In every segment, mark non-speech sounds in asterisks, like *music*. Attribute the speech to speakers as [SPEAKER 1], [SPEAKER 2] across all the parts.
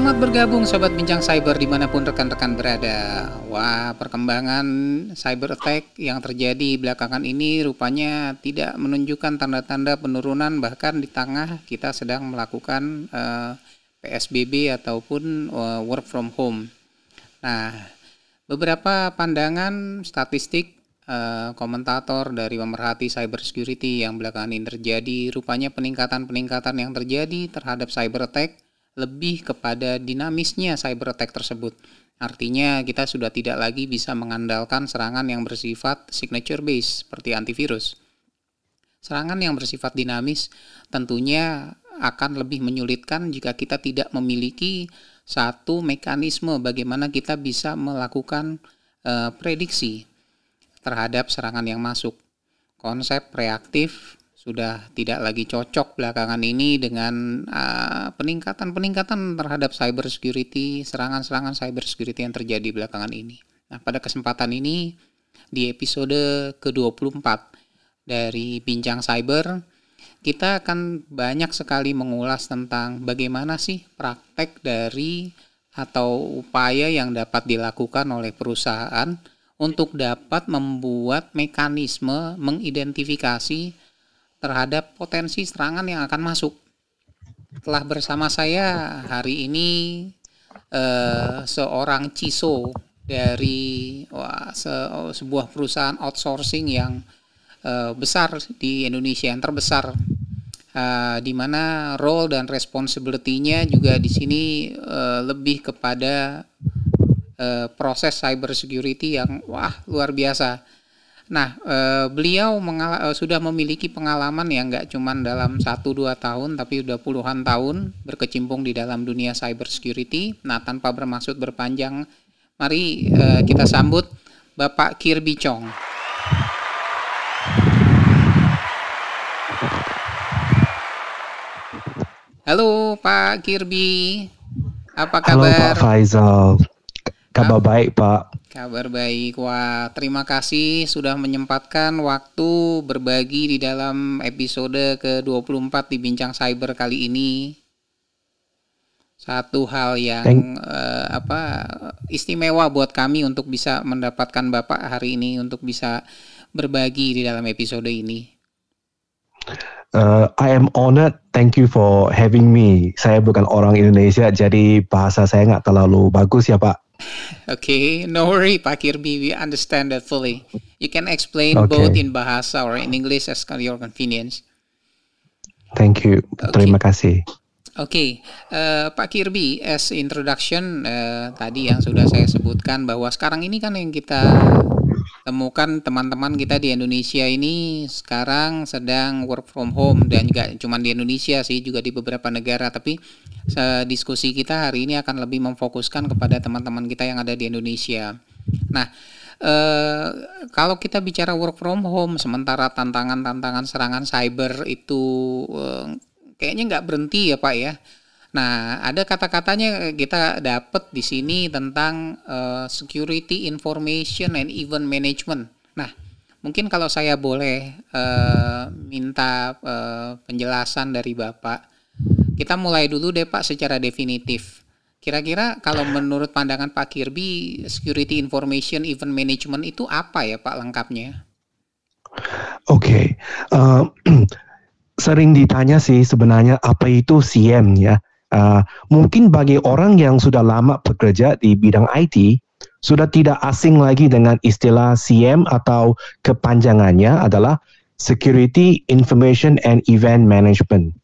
[SPEAKER 1] Selamat bergabung Sobat Bincang Cyber di mana pun rekan-rekan berada. Wah perkembangan cyber attack yang terjadi belakangan ini rupanya tidak menunjukkan tanda-tanda penurunan. Bahkan di tengah kita sedang melakukan uh, eh, PSBB ataupun uh, work from home. Nah beberapa pandangan statistik uh, komentator dari pemerhati cyber security yang belakangan ini terjadi Rupanya peningkatan-peningkatan yang terjadi terhadap cyber attack lebih kepada dinamisnya cyber attack tersebut. Artinya kita sudah tidak lagi bisa mengandalkan serangan yang bersifat signature base seperti antivirus. Serangan yang bersifat dinamis tentunya akan lebih menyulitkan jika kita tidak memiliki satu mekanisme bagaimana kita bisa melakukan uh, prediksi terhadap serangan yang masuk. Konsep reaktif sudah tidak lagi cocok belakangan ini dengan uh, peningkatan-peningkatan terhadap cyber security, serangan-serangan cyber security yang terjadi belakangan ini. Nah, pada kesempatan ini di episode ke-24 dari Bincang Cyber, kita akan banyak sekali mengulas tentang bagaimana sih praktek dari atau upaya yang dapat dilakukan oleh perusahaan untuk dapat membuat mekanisme mengidentifikasi terhadap potensi serangan yang akan masuk. Telah bersama saya hari ini eh, seorang CISO dari wah, se sebuah perusahaan outsourcing yang eh, besar di Indonesia yang terbesar uh, di mana role dan responsibility-nya juga di sini uh, lebih kepada uh, proses cyber security yang wah luar biasa Nah, eh, beliau eh, sudah memiliki pengalaman yang nggak cuma dalam satu dua tahun, tapi sudah puluhan tahun berkecimpung di dalam dunia cyber security. Nah, tanpa bermaksud berpanjang, mari eh, kita sambut Bapak Kirby Chong. Halo Pak Kirby, apa kabar?
[SPEAKER 2] Halo Pak Faisal, kabar baik Pak.
[SPEAKER 1] Kabar baik. Wah, terima kasih sudah menyempatkan waktu berbagi di dalam episode ke-24 di Bincang Cyber kali ini. Satu hal yang uh, apa istimewa buat kami untuk bisa mendapatkan Bapak hari ini untuk bisa berbagi di dalam episode ini.
[SPEAKER 2] Uh, I am honored. Thank you for having me. Saya bukan orang Indonesia, jadi bahasa saya nggak terlalu bagus ya Pak. *laughs*
[SPEAKER 1] Okay, no worry, Pak Kirby. We understand that fully. You can explain okay. both in Bahasa or in English as your convenience.
[SPEAKER 2] Thank you. Okay. Terima kasih.
[SPEAKER 1] Oke, okay. uh, Pak Kirby, as introduction uh, tadi yang sudah saya sebutkan bahwa sekarang ini kan yang kita temukan teman-teman kita di Indonesia ini sekarang sedang work from home dan juga cuma di Indonesia sih juga di beberapa negara tapi diskusi kita hari ini akan lebih memfokuskan kepada teman-teman kita yang ada di Indonesia. Nah, eh, kalau kita bicara work from home sementara tantangan-tantangan serangan cyber itu eh, kayaknya nggak berhenti ya Pak ya. Nah, ada kata-katanya kita dapat di sini tentang uh, security information and event management. Nah, mungkin kalau saya boleh uh, minta uh, penjelasan dari Bapak, kita mulai dulu deh Pak secara definitif. Kira-kira kalau menurut pandangan Pak Kirby, security information event management itu apa ya Pak lengkapnya?
[SPEAKER 2] Oke, okay. uh, *clears throat* sering ditanya sih sebenarnya apa itu CM ya. Uh, mungkin bagi orang yang sudah lama bekerja di bidang IT, sudah tidak asing lagi dengan istilah CM atau kepanjangannya adalah Security Information and Event Management.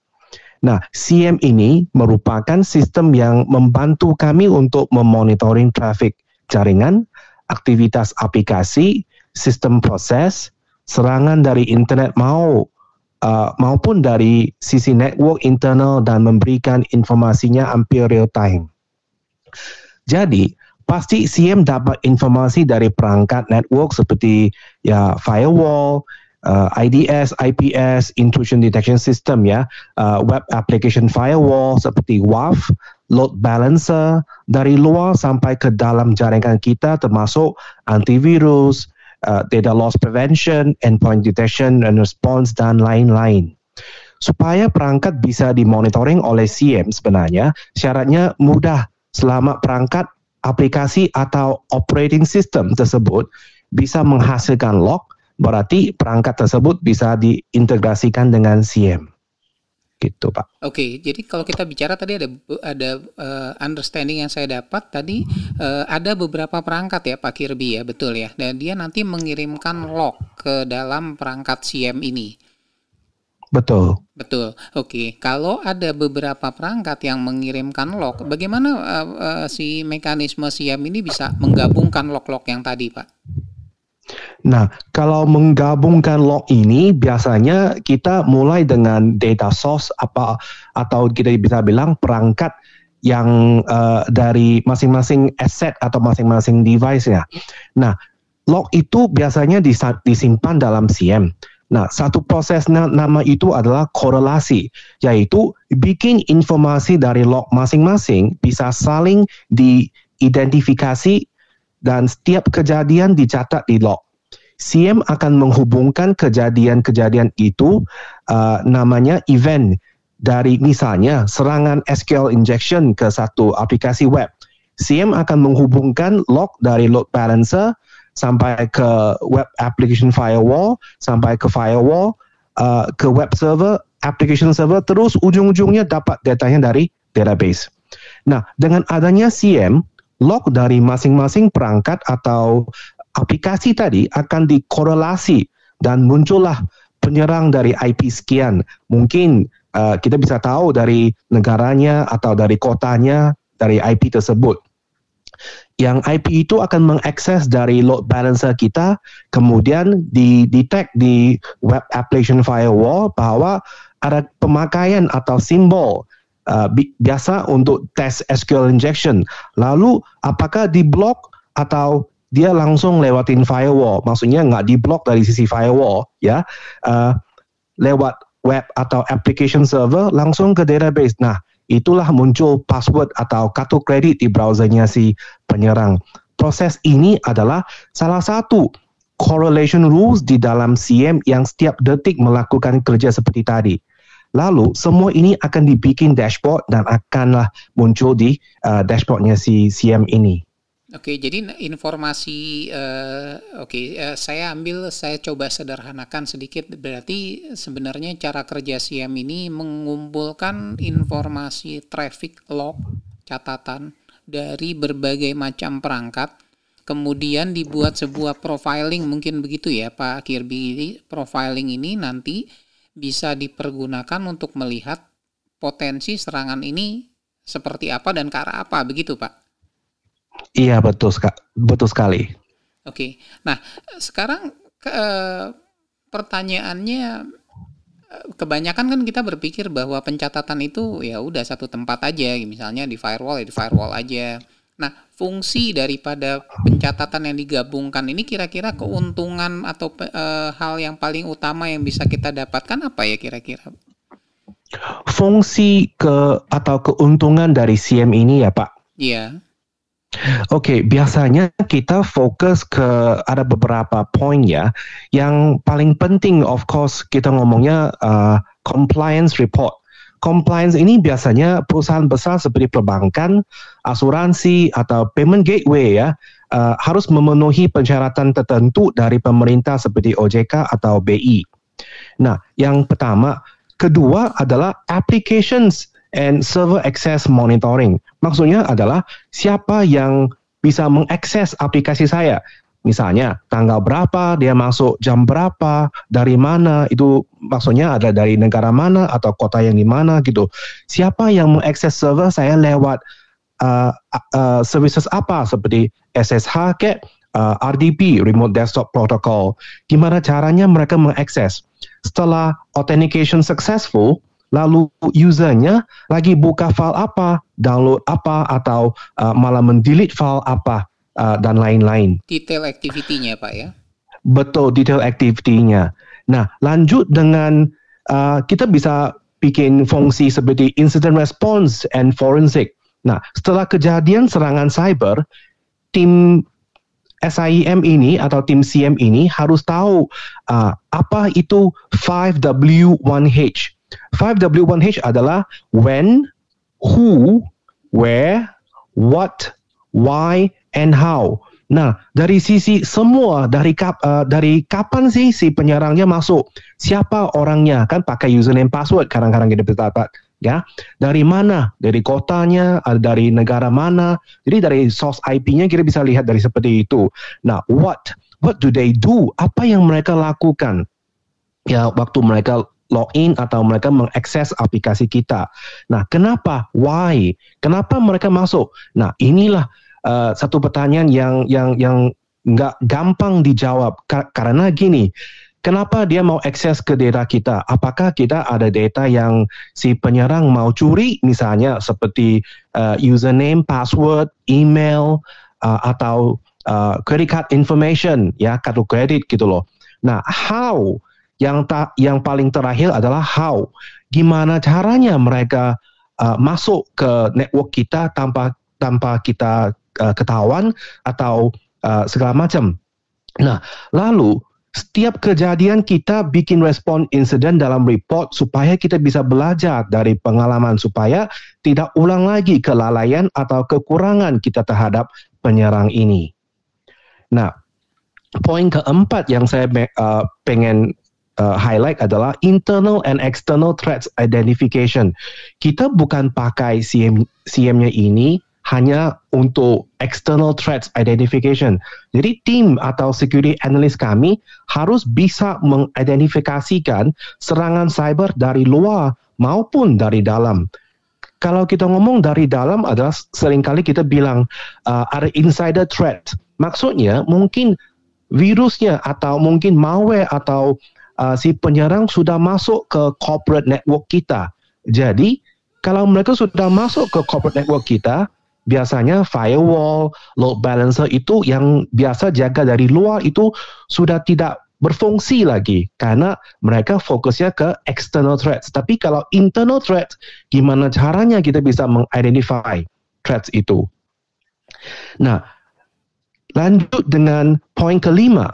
[SPEAKER 2] Nah, CM ini merupakan sistem yang membantu kami untuk memonitoring traffic jaringan, aktivitas aplikasi, sistem proses, serangan dari internet mau uh, maupun dari sisi network internal dan memberikan informasinya hampir real time. Jadi, pasti CM dapat informasi dari perangkat network seperti ya firewall, uh, IDS, IPS, intrusion detection system ya, uh, web application firewall seperti WAF, load balancer dari luar sampai ke dalam jaringan kita termasuk antivirus, uh, data loss prevention, endpoint detection and response dan lain-lain. supaya perangkat bisa dimonitoring oleh CM sebenarnya syaratnya mudah selama perangkat aplikasi atau operating system tersebut bisa menghasilkan log berarti perangkat tersebut bisa diintegrasikan dengan CM gitu pak.
[SPEAKER 1] Oke, jadi kalau kita bicara tadi ada ada uh, understanding yang saya dapat tadi uh, ada beberapa perangkat ya Pak Kirby ya betul ya dan dia nanti mengirimkan log ke dalam perangkat CM ini.
[SPEAKER 2] Betul.
[SPEAKER 1] Betul. Oke, kalau ada beberapa perangkat yang mengirimkan log, bagaimana uh, uh, si mekanisme CM ini bisa menggabungkan log-log yang tadi Pak?
[SPEAKER 2] Nah, kalau menggabungkan log ini biasanya kita mulai dengan data source apa atau kita bisa bilang perangkat yang uh, dari masing-masing asset atau masing-masing device ya. Nah, log itu biasanya disimpan dalam CM. Nah, satu proses nama itu adalah korelasi, yaitu bikin informasi dari log masing-masing bisa saling diidentifikasi dan setiap kejadian dicatat di log. CM akan menghubungkan kejadian-kejadian itu uh, namanya event dari misalnya serangan SQL injection ke satu aplikasi web. CM akan menghubungkan log dari load balancer sampai ke web application firewall, sampai ke firewall, uh, ke web server, application server, terus ujung-ujungnya dapat datanya dari database. Nah, dengan adanya CM, log dari masing-masing perangkat atau aplikasi tadi akan dikorelasi dan muncullah penyerang dari IP sekian. Mungkin uh, kita bisa tahu dari negaranya atau dari kotanya dari IP tersebut. Yang IP itu akan mengakses dari load balancer kita, kemudian di di web application firewall bahwa ada pemakaian atau simbol uh, biasa untuk test SQL injection. Lalu apakah di block atau dia langsung lewatin firewall, maksudnya nggak diblok dari sisi firewall, ya, uh, lewat web atau application server langsung ke database. Nah, itulah muncul password atau kartu kredit di browsernya si penyerang. Proses ini adalah salah satu correlation rules di dalam CM yang setiap detik melakukan kerja seperti tadi. Lalu semua ini akan dibikin dashboard dan akanlah muncul di uh, dashboardnya si CM ini.
[SPEAKER 1] Oke, jadi informasi uh, oke okay, uh, eh, saya ambil saya coba sederhanakan sedikit. Berarti sebenarnya cara kerja CM ini mengumpulkan informasi traffic log catatan dari berbagai macam perangkat kemudian dibuat sebuah profiling mungkin begitu ya Pak Kirby. Profiling ini nanti bisa dipergunakan untuk melihat potensi serangan ini seperti apa dan ke arah apa begitu Pak
[SPEAKER 2] Iya betul betul sekali.
[SPEAKER 1] Oke, nah sekarang ke, pertanyaannya kebanyakan kan kita berpikir bahwa pencatatan itu ya udah satu tempat aja, misalnya di firewall ya di firewall aja. Nah, fungsi daripada pencatatan yang digabungkan ini kira-kira keuntungan atau e, hal yang paling utama yang bisa kita dapatkan apa ya kira-kira?
[SPEAKER 2] Fungsi ke atau keuntungan dari CM ini ya Pak?
[SPEAKER 1] Iya.
[SPEAKER 2] Oke, okay, biasanya kita fokus ke ada beberapa poin ya. Yang paling penting, of course, kita ngomongnya uh, compliance report. Compliance ini biasanya perusahaan besar seperti perbankan, asuransi atau payment gateway ya uh, harus memenuhi persyaratan tertentu dari pemerintah seperti OJK atau BI. Nah, yang pertama, kedua adalah applications and server access monitoring. Maksudnya adalah siapa yang bisa mengakses aplikasi saya. Misalnya tanggal berapa dia masuk, jam berapa, dari mana, itu maksudnya ada dari negara mana atau kota yang di mana gitu. Siapa yang mengakses server saya lewat uh, uh, services apa seperti SSH ke uh, RDP, Remote Desktop Protocol. Gimana caranya mereka mengakses? Setelah authentication successful, lalu usernya lagi buka file apa, download apa, atau uh, malah mendelete file apa, uh, dan lain-lain.
[SPEAKER 1] Detail activity-nya Pak ya?
[SPEAKER 2] Betul, detail activity-nya. Nah, lanjut dengan uh, kita bisa bikin fungsi seperti incident response and forensic. Nah, setelah kejadian serangan cyber, tim SIEM ini atau tim CM ini harus tahu uh, apa itu 5W1H 5W1H adalah when, who, where, what, why, and how. Nah, dari sisi semua dari kap, uh, dari kapan sih si penyerangnya masuk? Siapa orangnya? Kan pakai username password kadang-kadang kita dapat ya. Dari mana? Dari kotanya, uh, dari negara mana? Jadi dari source IP-nya kita bisa lihat dari seperti itu. Nah, what? What do they do? Apa yang mereka lakukan? Ya, waktu mereka login atau mereka mengakses aplikasi kita. Nah, kenapa? Why? Kenapa mereka masuk? Nah, inilah uh, satu pertanyaan yang yang yang nggak gampang dijawab Ka karena gini. Kenapa dia mau akses ke data kita? Apakah kita ada data yang si penyerang mau curi misalnya seperti uh, username, password, email uh, atau uh, credit card information ya kartu kredit gitu loh. Nah, how yang tak yang paling terakhir adalah how. Gimana caranya mereka uh, masuk ke network kita tanpa tanpa kita uh, ketahuan atau uh, segala macam. Nah, lalu setiap kejadian kita bikin respon insiden dalam report supaya kita bisa belajar dari pengalaman supaya tidak ulang lagi kelalaian atau kekurangan kita terhadap penyerang ini. Nah, poin keempat yang saya uh, pengen uh, highlight adalah internal and external threats identification. Kita bukan pakai CM CM-nya ini hanya untuk external threats identification. Jadi tim atau security analyst kami harus bisa mengidentifikasikan serangan cyber dari luar maupun dari dalam. Kalau kita ngomong dari dalam adalah sering kali kita bilang uh, ada insider threat. Maksudnya mungkin virusnya atau mungkin malware atau uh, si penyerang sudah masuk ke corporate network kita. Jadi, kalau mereka sudah masuk ke corporate network kita, biasanya firewall, load balancer itu yang biasa jaga dari luar itu sudah tidak berfungsi lagi karena mereka fokusnya ke external threats. Tapi kalau internal threats, gimana caranya kita bisa mengidentify threats itu? Nah, lanjut dengan poin kelima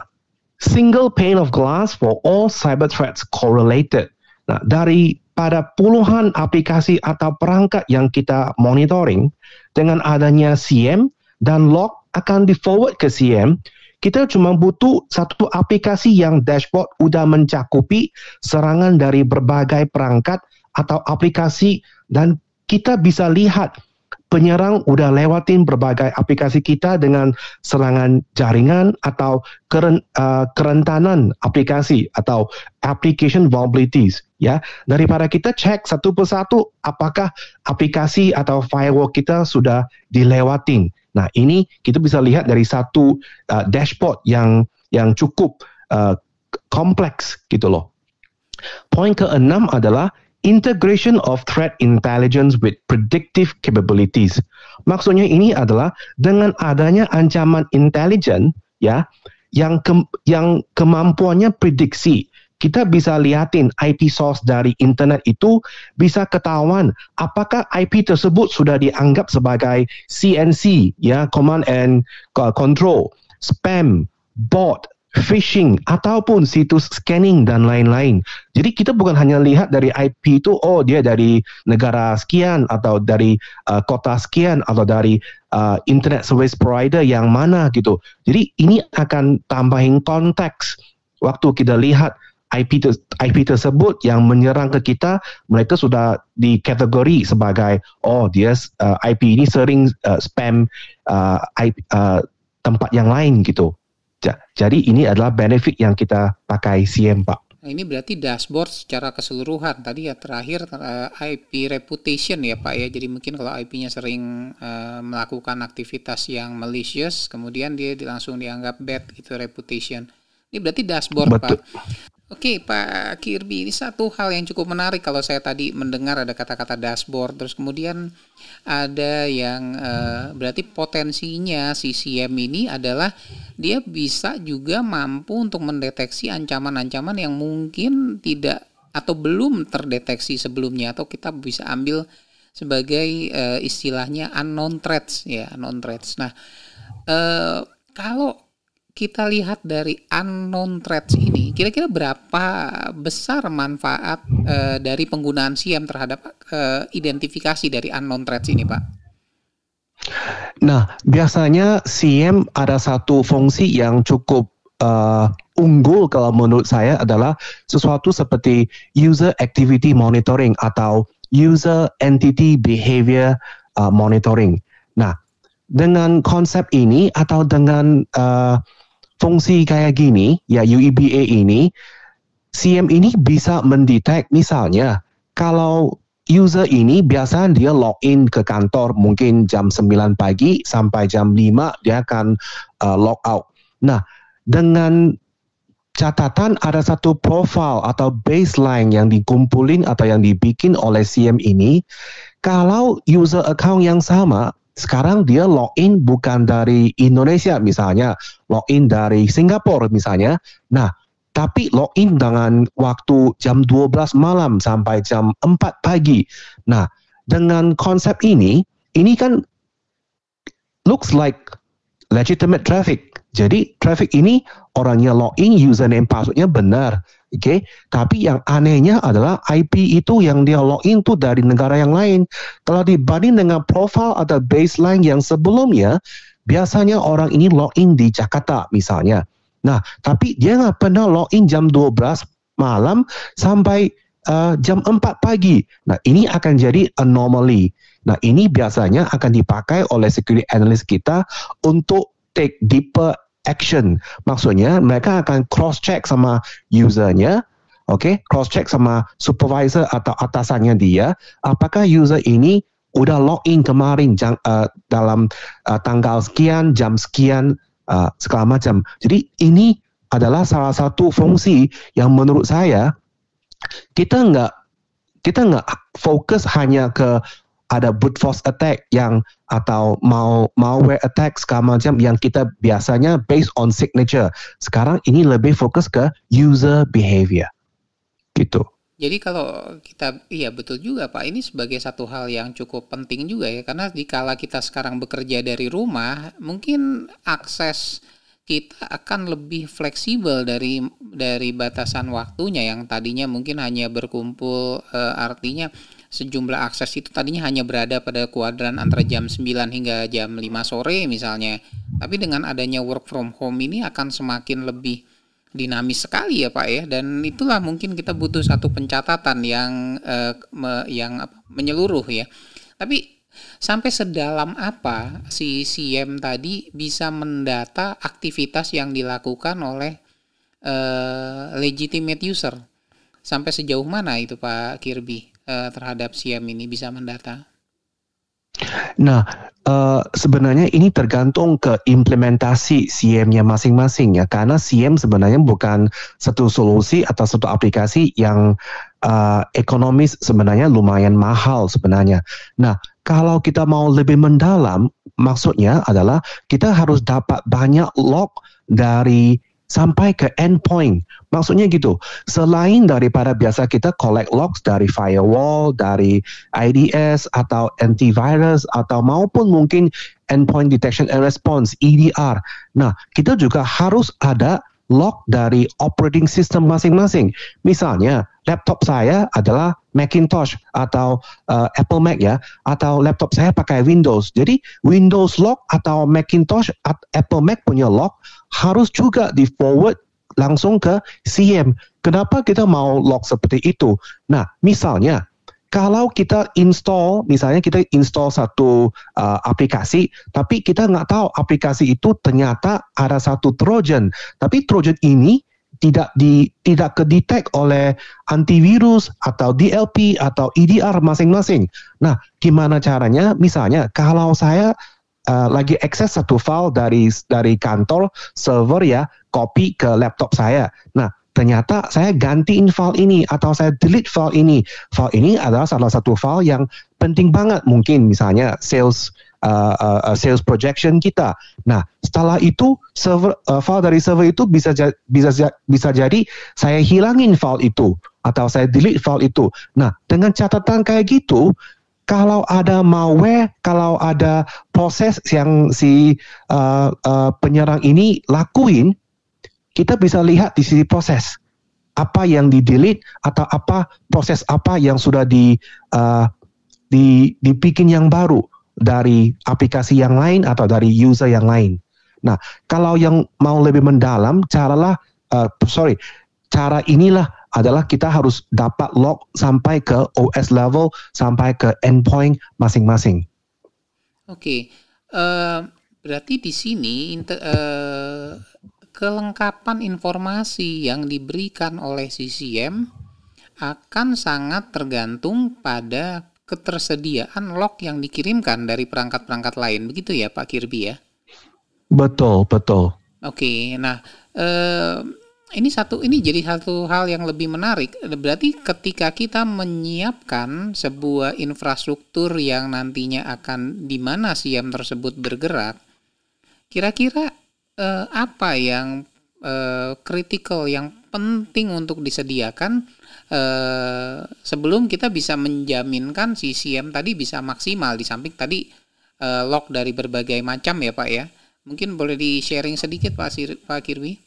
[SPEAKER 2] single pane of glass for all cyber threats correlated. Nah, dari pada puluhan aplikasi atau perangkat yang kita monitoring dengan adanya CM dan log akan di forward ke CM, kita cuma butuh satu aplikasi yang dashboard udah mencakupi serangan dari berbagai perangkat atau aplikasi dan kita bisa lihat penyerang udah lewatin berbagai aplikasi kita dengan serangan jaringan atau keren, uh, kerentanan aplikasi atau application vulnerabilities ya. Daripada kita cek satu persatu apakah aplikasi atau firewall kita sudah dilewatin. Nah ini kita bisa lihat dari satu uh, dashboard yang yang cukup uh, kompleks gitu loh. Poin keenam adalah integration of threat intelligence with predictive capabilities. Maksudnya ini adalah dengan adanya ancaman intelijen ya yang ke, yang kemampuannya prediksi kita bisa liatin IP source dari internet itu bisa ketahuan apakah IP tersebut sudah dianggap sebagai CNC ya command and control spam bot phishing ataupun situs scanning dan lain-lain. Jadi kita bukan hanya lihat dari IP itu oh dia dari negara sekian atau dari uh, kota sekian atau dari uh, internet service provider yang mana gitu. Jadi ini akan tambahin konteks waktu kita lihat IP te IP tersebut yang menyerang ke kita mereka sudah dikategori sebagai oh dia uh, IP ini sering uh, spam uh, IP, uh, tempat yang lain gitu. Jadi ini adalah benefit yang kita pakai CM Pak.
[SPEAKER 1] Nah, ini berarti dashboard secara keseluruhan. Tadi ya terakhir uh, eh, IP reputation ya Pak ya. Jadi mungkin kalau IP-nya sering uh, melakukan aktivitas yang malicious, kemudian dia langsung dianggap bad gitu reputation. Ini berarti dashboard Betul. Pak. Oke Pak Kirby, ini satu hal yang cukup menarik kalau saya tadi mendengar ada kata-kata dashboard, terus kemudian ada yang uh, berarti potensinya si CM ini adalah dia bisa juga mampu untuk mendeteksi ancaman-ancaman yang mungkin tidak atau belum terdeteksi sebelumnya atau kita bisa ambil sebagai uh, istilahnya unknown threats ya unknown threats. Nah uh, kalau kita lihat dari unknown threats ini, kira-kira berapa besar manfaat uh, dari penggunaan SIEM terhadap uh, identifikasi dari unknown threats ini, Pak?
[SPEAKER 2] Nah, biasanya SIEM ada satu fungsi yang cukup uh, unggul kalau menurut saya adalah sesuatu seperti user activity monitoring atau user entity behavior uh, monitoring. Nah, dengan konsep ini atau dengan uh, fungsi kayak gini, ya UEBA ini, CM ini bisa mendetek misalnya kalau user ini biasa dia login ke kantor mungkin jam 9 pagi sampai jam 5 dia akan uh, log out. Nah, dengan catatan ada satu profile atau baseline yang dikumpulin atau yang dibikin oleh CM ini, kalau user account yang sama sekarang dia login bukan dari Indonesia misalnya, login dari Singapura misalnya. Nah, tapi login dengan waktu jam 12 malam sampai jam 4 pagi. Nah, dengan konsep ini, ini kan looks like legitimate traffic. Jadi traffic ini orangnya login, username passwordnya benar. Oke, okay? tapi yang anehnya adalah IP itu yang dia login tuh dari negara yang lain. Kalau dibanding dengan profile atau baseline yang sebelumnya, biasanya orang ini login di Jakarta misalnya. Nah, tapi dia nggak pernah login jam 12 malam sampai uh, jam 4 pagi. Nah, ini akan jadi anomaly. Nah, ini biasanya akan dipakai oleh security analyst kita untuk take deeper action. Maksudnya mereka akan cross check sama usernya, oke, okay? cross check sama supervisor atau atasannya dia, apakah user ini udah login kemarin jang, uh, dalam uh, tanggal sekian, jam sekian, uh, segala macam. Jadi ini adalah salah satu fungsi yang menurut saya kita nggak kita nggak fokus hanya ke ada brute force attack yang atau mau malware attack segala macam yang kita biasanya based on signature. Sekarang ini lebih fokus ke user behavior. Gitu.
[SPEAKER 1] Jadi kalau kita iya betul juga Pak, ini sebagai satu hal yang cukup penting juga ya karena dikala kita sekarang bekerja dari rumah, mungkin akses kita akan lebih fleksibel dari dari batasan waktunya yang tadinya mungkin hanya berkumpul e, artinya sejumlah akses itu tadinya hanya berada pada kuadran antara jam 9 hingga jam 5 sore misalnya. Tapi dengan adanya work from home ini akan semakin lebih dinamis sekali ya Pak ya dan itulah mungkin kita butuh satu pencatatan yang eh, me, yang apa, menyeluruh ya. Tapi sampai sedalam apa si CM tadi bisa mendata aktivitas yang dilakukan oleh eh, legitimate user? Sampai sejauh mana itu Pak Kirby? Uh, terhadap SIEM ini bisa mendata?
[SPEAKER 2] Nah, uh, sebenarnya ini tergantung ke implementasi SIEM-nya masing-masing ya, karena SIEM sebenarnya bukan satu solusi atau satu aplikasi yang uh, ekonomis sebenarnya lumayan mahal sebenarnya. Nah, kalau kita mau lebih mendalam, maksudnya adalah kita harus dapat banyak log dari sampai ke endpoint. Maksudnya gitu, selain daripada biasa kita collect logs dari firewall, dari IDS atau antivirus atau maupun mungkin endpoint detection and response EDR. Nah, kita juga harus ada log dari operating system masing-masing. Misalnya, laptop saya adalah Macintosh atau uh, Apple Mac ya, atau laptop saya pakai Windows. Jadi Windows log atau Macintosh atau Apple Mac punya log harus juga di forward langsung ke CM. Kenapa kita mau log seperti itu? Nah, misalnya kalau kita install, misalnya kita install satu uh, aplikasi, tapi kita nggak tahu aplikasi itu ternyata ada satu trojan, tapi trojan ini tidak di tidak kedetek oleh antivirus atau DLP atau EDR masing-masing. Nah, gimana caranya? Misalnya kalau saya uh, lagi akses satu file dari dari kantor server ya, copy ke laptop saya. Nah, ternyata saya gantiin file ini atau saya delete file ini. File ini adalah salah satu file yang penting banget mungkin misalnya sales uh, uh, sales projection kita. Nah, setelah itu server uh, file dari server itu bisa bisa bisa jadi saya hilangin file itu atau saya delete file itu. Nah, dengan catatan kayak gitu kalau ada malware, kalau ada proses yang si uh, uh, penyerang ini lakuin, kita bisa lihat di sisi proses apa yang di delete atau apa proses apa yang sudah di uh, di dibikin yang baru dari aplikasi yang lain atau dari user yang lain. Nah, kalau yang mau lebih mendalam, caralah uh, sorry, cara inilah adalah kita harus dapat log sampai ke OS level sampai ke endpoint masing-masing.
[SPEAKER 1] Oke, okay. uh, berarti di sini inter, uh, kelengkapan informasi yang diberikan oleh CCM akan sangat tergantung pada ketersediaan log yang dikirimkan dari perangkat-perangkat lain. Begitu ya Pak Kirby ya?
[SPEAKER 2] Betul, betul.
[SPEAKER 1] Oke, nah eh, ini satu ini jadi satu hal yang lebih menarik. Berarti ketika kita menyiapkan sebuah infrastruktur yang nantinya akan di mana siam tersebut bergerak, kira-kira eh, apa yang eh, kritikal yang penting untuk disediakan eh, sebelum kita bisa menjaminkan si siam tadi bisa maksimal di samping tadi eh, log dari berbagai macam ya Pak ya. Mungkin boleh di sharing sedikit Pak Sir, Pak Kirwi.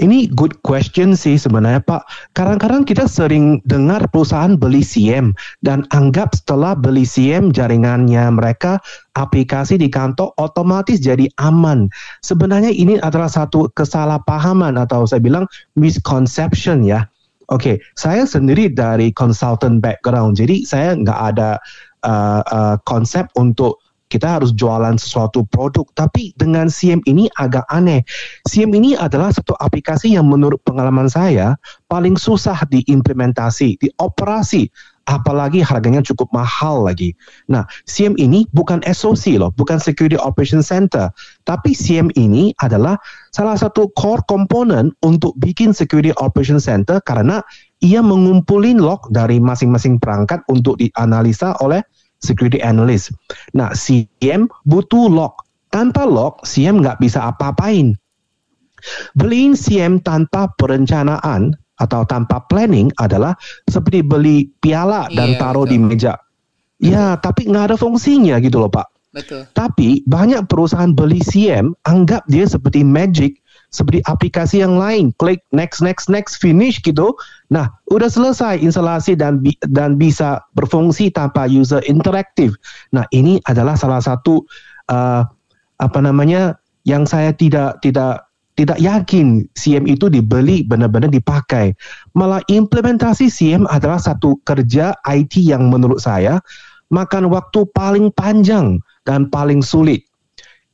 [SPEAKER 2] Ini good question sih sebenarnya Pak. Kadang-kadang kita sering dengar perusahaan beli CM dan anggap setelah beli CM jaringannya mereka aplikasi di kantor otomatis jadi aman. Sebenarnya ini adalah satu kesalahpahaman atau saya bilang misconception ya. Oke, okay, saya sendiri dari consultant background, jadi saya nggak ada uh, uh, konsep untuk kita harus jualan sesuatu produk. Tapi dengan CM ini agak aneh. CM ini adalah satu aplikasi yang menurut pengalaman saya paling susah diimplementasi, dioperasi. Apalagi harganya cukup mahal lagi. Nah, CM ini bukan SOC loh, bukan Security Operation Center. Tapi CM ini adalah salah satu core component untuk bikin Security Operation Center karena ia mengumpulin log dari masing-masing perangkat untuk dianalisa oleh security analyst. Nah, CM butuh log. Tanpa log, CM nggak bisa apa-apain. Beliin CM tanpa perencanaan atau tanpa planning adalah seperti beli piala dan iya, taruh betul. di meja. Ya, tapi nggak ada fungsinya gitu loh Pak.
[SPEAKER 1] Betul.
[SPEAKER 2] Tapi banyak perusahaan beli CM anggap dia seperti magic seperti aplikasi yang lain, klik next next next finish gitu. Nah, udah selesai instalasi dan bi dan bisa berfungsi tanpa user interaktif. Nah, ini adalah salah satu uh, apa namanya yang saya tidak tidak tidak yakin CM itu dibeli benar-benar dipakai. Malah implementasi CM adalah satu kerja IT yang menurut saya makan waktu paling panjang dan paling sulit.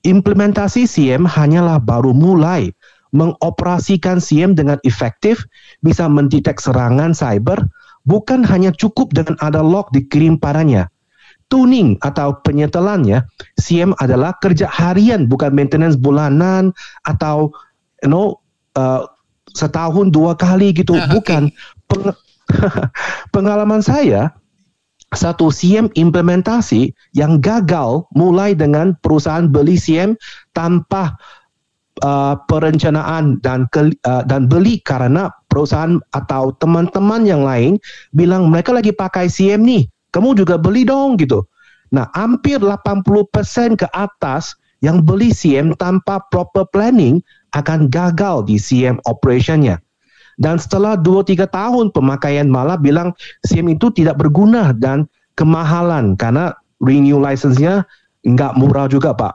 [SPEAKER 2] Implementasi CM hanyalah baru mulai mengoperasikan CM dengan efektif, bisa mendetek serangan cyber, bukan hanya cukup dengan ada log dikirim padanya. Tuning atau penyetelannya, CM adalah kerja harian, bukan maintenance bulanan atau you know, uh, setahun dua kali gitu, ah, bukan. Peng *laughs* pengalaman saya, satu CM implementasi yang gagal mulai dengan perusahaan beli CM tanpa uh, perencanaan dan ke, uh, dan beli karena perusahaan atau teman-teman yang lain bilang mereka lagi pakai CM nih, kamu juga beli dong gitu. Nah, hampir 80% ke atas yang beli CM tanpa proper planning akan gagal di CM operationnya. Dan setelah 2-3 tahun pemakaian malah bilang SIM itu tidak berguna dan kemahalan karena renew license-nya nggak murah juga Pak.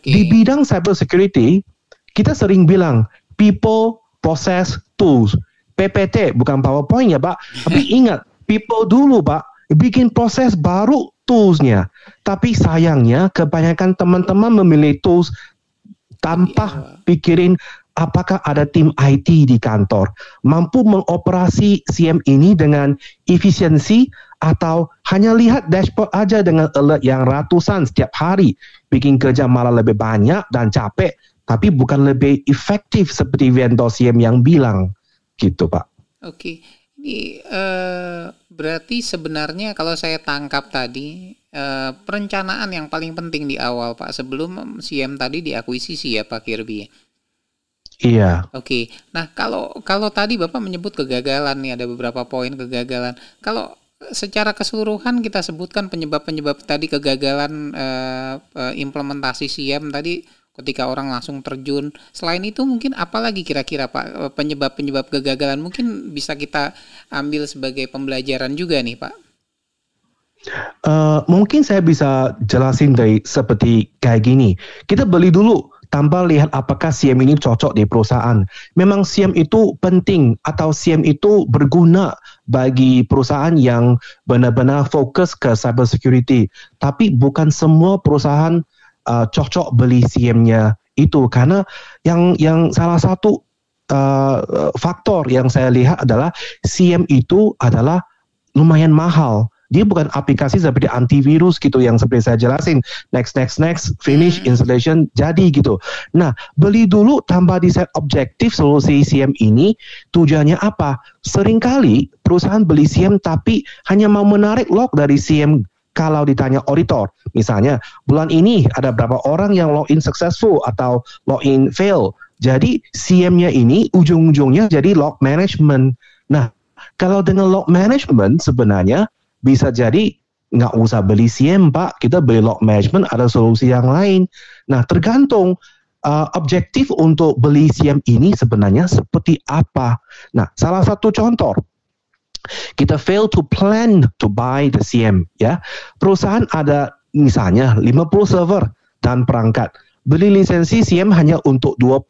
[SPEAKER 2] Okay. Di bidang cyber security, kita sering bilang people, process, tools. PPT bukan PowerPoint ya Pak. Tapi *laughs* ingat, people dulu Pak. Bikin proses baru toolsnya. Tapi sayangnya kebanyakan teman-teman memilih tools tanpa iya. pikirin apakah ada tim IT di kantor mampu mengoperasi CM ini dengan efisiensi atau hanya lihat dashboard aja dengan alert yang ratusan setiap hari bikin kerja malah lebih banyak dan capek tapi bukan lebih efektif seperti vendor CM yang bilang gitu Pak.
[SPEAKER 1] Oke, ini uh, berarti sebenarnya kalau saya tangkap tadi uh, perencanaan yang paling penting di awal Pak sebelum CM tadi diakuisisi ya Pak Kirby.
[SPEAKER 2] Iya.
[SPEAKER 1] Oke. Nah, kalau kalau tadi Bapak menyebut kegagalan nih ada beberapa poin kegagalan. Kalau secara keseluruhan kita sebutkan penyebab-penyebab tadi kegagalan uh, uh, implementasi SIEM tadi ketika orang langsung terjun. Selain itu mungkin apalagi kira-kira Pak penyebab-penyebab kegagalan mungkin bisa kita ambil sebagai pembelajaran juga nih Pak.
[SPEAKER 2] Uh, mungkin saya bisa jelasin dari seperti kayak gini. Kita beli dulu tanpa lihat apakah SIEM ini cocok di perusahaan. Memang SIEM itu penting atau SIEM itu berguna bagi perusahaan yang benar-benar fokus ke cyber security. Tapi bukan semua perusahaan uh, cocok beli SIEM-nya itu karena yang yang salah satu uh, faktor yang saya lihat adalah SIEM itu adalah lumayan mahal dia bukan aplikasi seperti antivirus gitu yang seperti saya jelasin next next next finish hmm. installation jadi gitu. Nah beli dulu tanpa di set objektif solusi CM ini tujuannya apa? Seringkali perusahaan beli CM tapi hanya mau menarik log dari CM kalau ditanya auditor, misalnya bulan ini ada berapa orang yang login successful atau login fail. Jadi CM-nya ini ujung-ujungnya jadi log management. Nah, kalau dengan log management sebenarnya bisa jadi nggak usah beli SIEM Pak, kita beli log management ada solusi yang lain. Nah tergantung uh, objektif untuk beli SIEM ini sebenarnya seperti apa. Nah salah satu contoh kita fail to plan to buy the SIEM ya. Perusahaan ada misalnya 50 server dan perangkat. Beli lisensi SIEM hanya untuk 20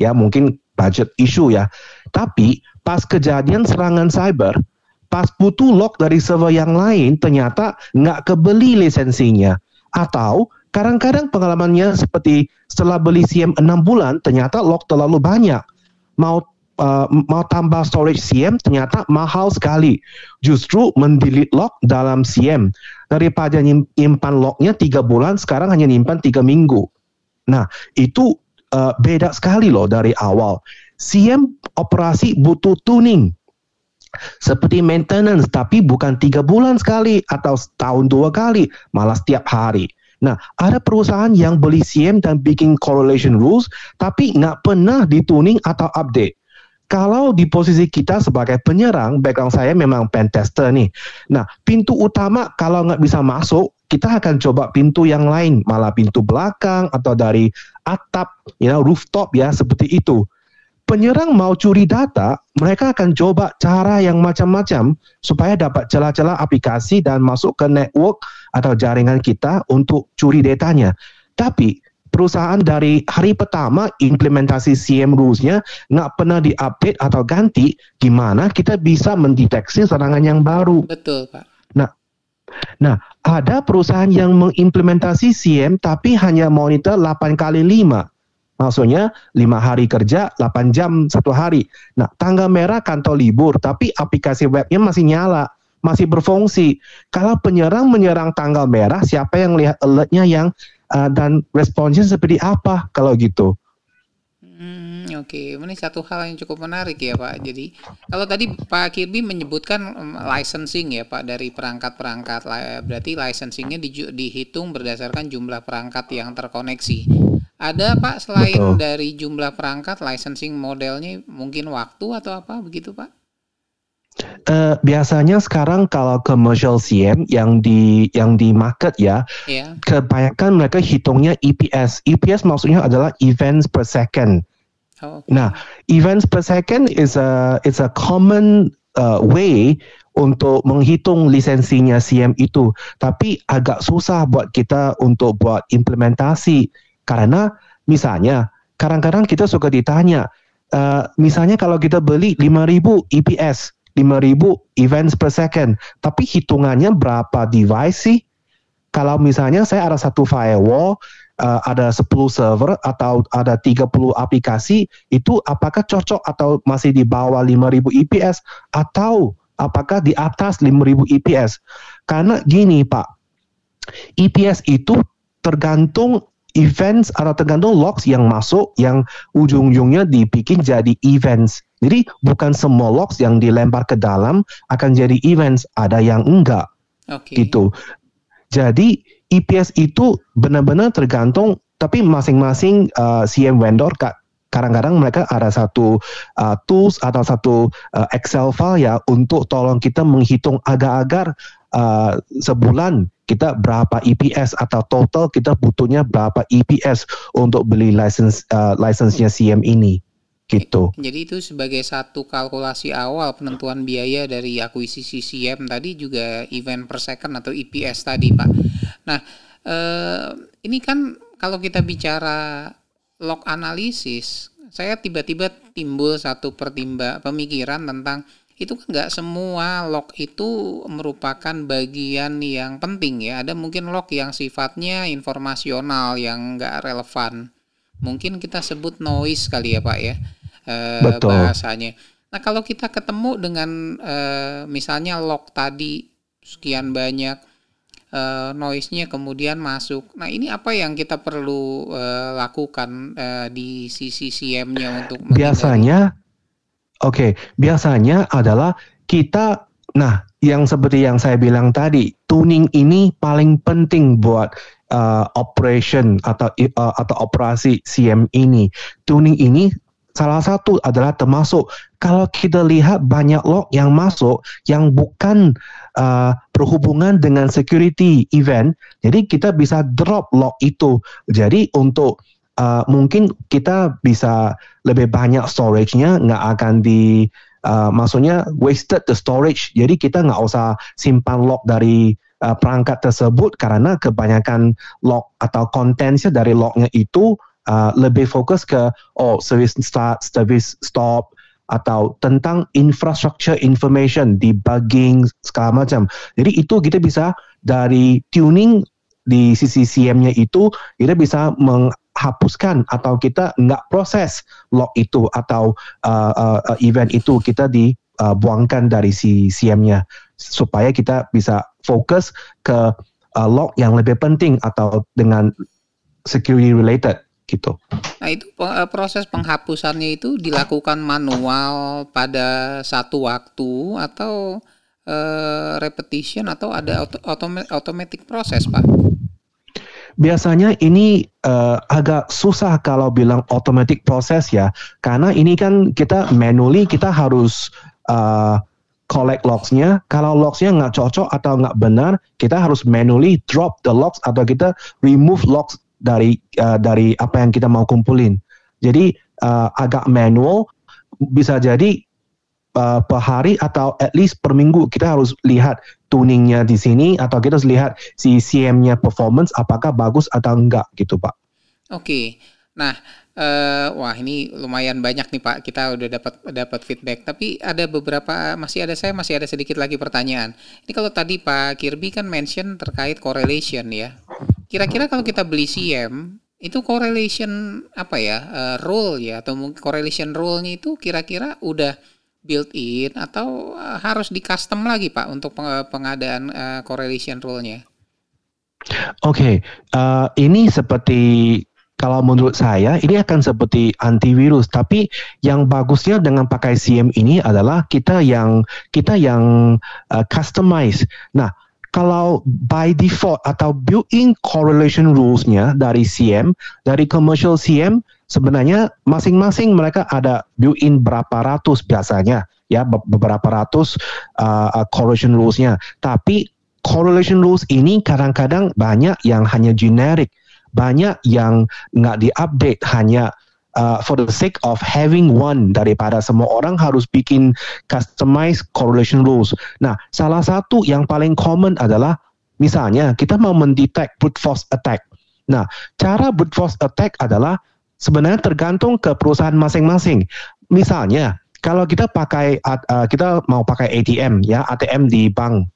[SPEAKER 2] ya mungkin budget issue ya. Tapi pas kejadian serangan cyber pas butuh log dari server yang lain ternyata nggak kebeli lisensinya. Atau kadang-kadang pengalamannya seperti setelah beli SIEM 6 bulan ternyata log terlalu banyak. Mau uh, mau tambah storage SIEM ternyata mahal sekali. Justru mendelete log dalam SIEM daripada nyimpan lognya tiga bulan sekarang hanya nyimpan tiga minggu. Nah itu uh, beda sekali loh dari awal. SIEM operasi butuh tuning seperti maintenance, tapi bukan tiga bulan sekali atau setahun dua kali, malah setiap hari. Nah, ada perusahaan yang beli SIEM dan bikin correlation rules, tapi nggak pernah dituning atau update. Kalau di posisi kita sebagai penyerang, background saya memang pen tester nih. Nah, pintu utama kalau nggak bisa masuk, kita akan coba pintu yang lain, malah pintu belakang atau dari atap, you know, rooftop ya, seperti itu penyerang mau curi data, mereka akan coba cara yang macam-macam supaya dapat celah-celah aplikasi dan masuk ke network atau jaringan kita untuk curi datanya. Tapi perusahaan dari hari pertama implementasi CM rules-nya nggak pernah diupdate atau ganti, gimana kita bisa mendeteksi serangan yang baru?
[SPEAKER 1] Betul, Pak.
[SPEAKER 2] Nah, nah ada perusahaan yang mengimplementasi CM tapi hanya monitor 8 kali 5 Maksudnya lima hari kerja, 8 jam satu hari. Nah, tanggal merah kantor libur, tapi aplikasi webnya masih nyala, masih berfungsi. Kalau penyerang menyerang tanggal merah, siapa yang lihat alertnya yang uh, dan responsnya seperti apa kalau gitu?
[SPEAKER 1] Hmm, Oke, okay. ini satu hal yang cukup menarik ya Pak. Jadi kalau tadi Pak Kirby menyebutkan um, licensing ya Pak dari perangkat-perangkat, berarti licensingnya di, dihitung berdasarkan jumlah perangkat yang terkoneksi. Ada Pak selain Betul. dari jumlah perangkat licensing modelnya mungkin waktu atau apa begitu Pak?
[SPEAKER 2] Uh, biasanya sekarang kalau commercial CM yang di yang di market ya, yeah. kebanyakan mereka hitungnya EPS. EPS maksudnya adalah events per second. Oh, okay. Nah, events per second is a it's a common uh, way untuk menghitung lisensinya CM itu, tapi agak susah buat kita untuk buat implementasi karena misalnya kadang-kadang kita suka ditanya, uh, misalnya kalau kita beli 5000 EPS, 5000 events per second, tapi hitungannya berapa device sih? Kalau misalnya saya ada satu firewall, uh, ada 10 server atau ada 30 aplikasi, itu apakah cocok atau masih di bawah 5000 EPS atau apakah di atas 5000 EPS? Karena gini Pak, EPS itu tergantung events atau tergantung logs yang masuk yang ujung-ujungnya dibikin jadi events. Jadi bukan semua logs yang dilempar ke dalam akan jadi events, ada yang enggak. Okay. Gitu. Jadi EPS itu benar-benar tergantung tapi masing-masing uh, CM vendor kadang-kadang mereka ada satu uh, tools atau satu uh, Excel file ya untuk tolong kita menghitung agar-agar uh, sebulan kita berapa EPS atau total kita butuhnya berapa EPS untuk beli license uh, license-nya CM ini gitu.
[SPEAKER 1] Jadi itu sebagai satu kalkulasi awal penentuan biaya dari akuisisi CM tadi juga event per second atau EPS tadi Pak. Nah eh, ini kan kalau kita bicara log analisis, saya tiba-tiba timbul satu pertimba pemikiran tentang itu kan nggak semua log itu merupakan bagian yang penting ya. Ada mungkin log yang sifatnya informasional yang nggak relevan. Mungkin kita sebut noise kali ya Pak ya eh, bahasanya. Nah kalau kita ketemu dengan eh, misalnya log tadi sekian banyak eh, noise-nya kemudian masuk. Nah ini apa yang kita perlu eh, lakukan eh, di sisi CM-nya untuk
[SPEAKER 2] biasanya Oke, okay, biasanya adalah kita, nah yang seperti yang saya bilang tadi, tuning ini paling penting buat uh, operation atau uh, atau operasi CM ini. Tuning ini salah satu adalah termasuk kalau kita lihat banyak log yang masuk yang bukan uh, berhubungan dengan security event, jadi kita bisa drop log itu. Jadi untuk uh, mungkin kita bisa lebih banyak storage-nya nggak akan di uh, maksudnya wasted the storage. Jadi kita nggak usah simpan log dari uh, perangkat tersebut karena kebanyakan log atau kontennya dari lognya itu uh, lebih fokus ke oh service start service stop atau tentang infrastructure information debugging segala macam. Jadi itu kita bisa dari tuning di sisi CM-nya itu kita bisa meng hapuskan atau kita nggak proses log itu atau uh, uh, event itu kita dibuangkan uh, dari si CM-nya supaya kita bisa fokus ke uh, log yang lebih penting atau dengan security related gitu.
[SPEAKER 1] Nah itu uh, proses penghapusannya itu dilakukan manual pada satu waktu atau uh, repetition atau ada auto automatic proses pak?
[SPEAKER 2] Biasanya ini uh, agak susah kalau bilang automatic process ya, karena ini kan kita manually kita harus uh, collect logsnya. Kalau logsnya nggak cocok atau nggak benar, kita harus manually drop the logs atau kita remove logs dari uh, dari apa yang kita mau kumpulin. Jadi uh, agak manual, bisa jadi uh, per hari atau at least per minggu kita harus lihat tuningnya di sini atau kita harus lihat si CM-nya performance apakah bagus atau enggak gitu Pak.
[SPEAKER 1] Oke. Nah, uh, wah ini lumayan banyak nih Pak. Kita udah dapat dapat feedback. Tapi ada beberapa masih ada saya masih ada sedikit lagi pertanyaan. Ini kalau tadi Pak Kirby kan mention terkait correlation ya. Kira-kira kalau kita beli CM itu correlation apa ya uh, rule ya atau mungkin correlation rule-nya itu kira-kira udah built-in atau uh, harus di custom lagi Pak untuk pengadaan uh, correlation rule-nya?
[SPEAKER 2] Oke, okay. uh, ini seperti kalau menurut saya ini akan seperti antivirus, tapi yang bagusnya dengan pakai CM ini adalah kita yang kita yang uh, customize. Nah, kalau by default atau built-in correlation rules-nya dari CM, dari commercial CM, sebenarnya masing-masing mereka ada built-in berapa ratus biasanya, ya beberapa ratus uh, uh, correlation rules-nya. Tapi correlation rules ini kadang-kadang banyak yang hanya generic, banyak yang nggak diupdate hanya uh, for the sake of having one daripada semua orang harus bikin customized correlation rules. Nah, salah satu yang paling common adalah misalnya kita mau mendetek brute force attack. Nah, cara brute force attack adalah sebenarnya tergantung ke perusahaan masing-masing. Misalnya, kalau kita pakai uh, kita mau pakai ATM ya, ATM di bank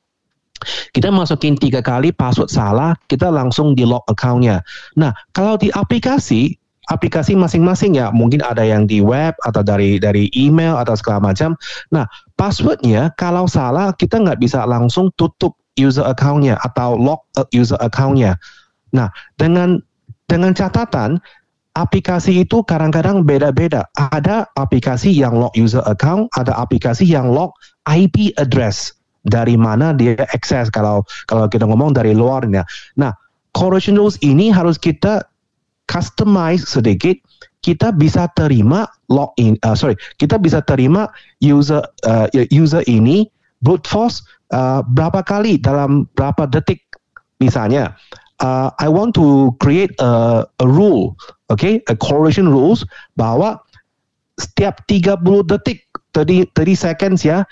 [SPEAKER 2] kita masukin tiga kali password salah, kita langsung di lock accountnya. Nah, kalau di aplikasi, aplikasi masing-masing ya mungkin ada yang di web atau dari dari email atau segala macam. Nah passwordnya kalau salah kita nggak bisa langsung tutup user accountnya atau lock user accountnya. Nah dengan dengan catatan aplikasi itu kadang-kadang beda-beda. Ada aplikasi yang lock user account, ada aplikasi yang lock IP address dari mana dia akses kalau kalau kita ngomong dari luarnya. Nah, correlation rules ini harus kita customize sedikit kita bisa terima login, uh, sorry, kita bisa terima user uh, user ini brute force uh, berapa kali dalam berapa detik misalnya. Uh, I want to create a, a rule, okay, a correlation rules bahwa setiap 30 detik 30, 30 seconds ya